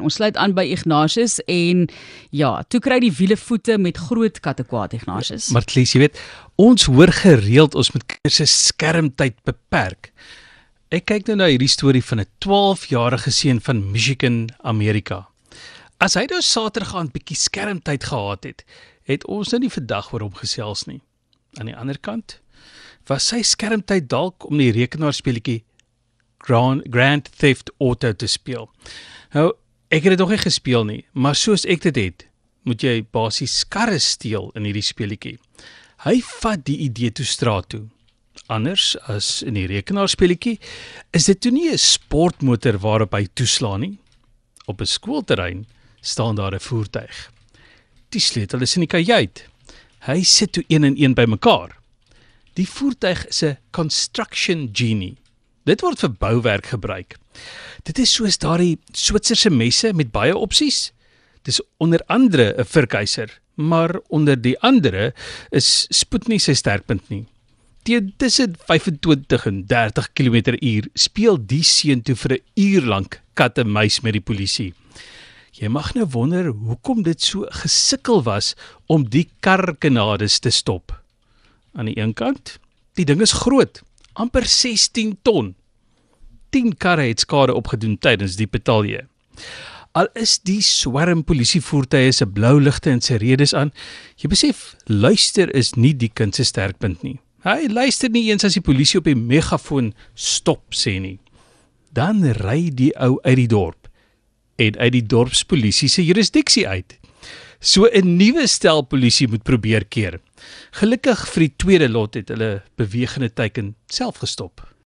En ons sluit aan by Ignatius en ja, toe kry die wiele voete met groot katte kwaad Ignatius. Maar Klies, jy weet, ons hoor gereeld ons moet kinders se skermtyd beperk. Ek kyk nou na hierdie storie van 'n 12-jarige seun van Michigan, Amerika. As hy nou Saterdag aan bietjie skermtyd gehad het, het ons nou nie vandag oor hom gesels nie. Aan die ander kant was sy skermtyd dalk om die rekenaarspeletjie Grand, Grand Theft Auto te speel. Nou, ek het dit nog nie gespeel nie, maar soos ek dit het, moet jy basies karre steel in hierdie speletjie. Hy vat die idee toe straat toe. Anders as in die rekenaarspeletjie, is dit toe nie 'n sportmotor waarop hy toeslaan nie. Op 'n skoolterrein staan daar 'n voertuig. Die sleutel is in die kajuit. Hy sit toe een en een bymekaar. Die voertuig is 'n construction genie. Dit word vir bouwerk gebruik. Dit is soos daardie Switserse messe met baie opsies. Dis onder andere 'n vurkeiser, maar onder die andere is spoed nie sy sterkpunt nie. Teen tussen 25 en 30 km/h speel die seun toe vir 'n uur lank kat en muis met die polisie. Jy mag nou wonder hoekom dit so gesukkel was om die karkenades te stop. Aan die een kant, die ding is groot, amper 16 ton. 10 karre het skade opgedoen tydens die betalje. Al is die swerm polisievoertuie se blou ligte en se redes aan, jy besef luister is nie die kind se sterkpunt nie. Hy luister nie eens as die polisie op die megafoon stop sê nie. Dan ry die ou uit die dorp en uit die dorpspolisie se jurisdiksie uit. So 'n nuwe stel polisie moet probeer keer. Gelukkig vir die tweede lot het hulle bewegende teiken self gestop.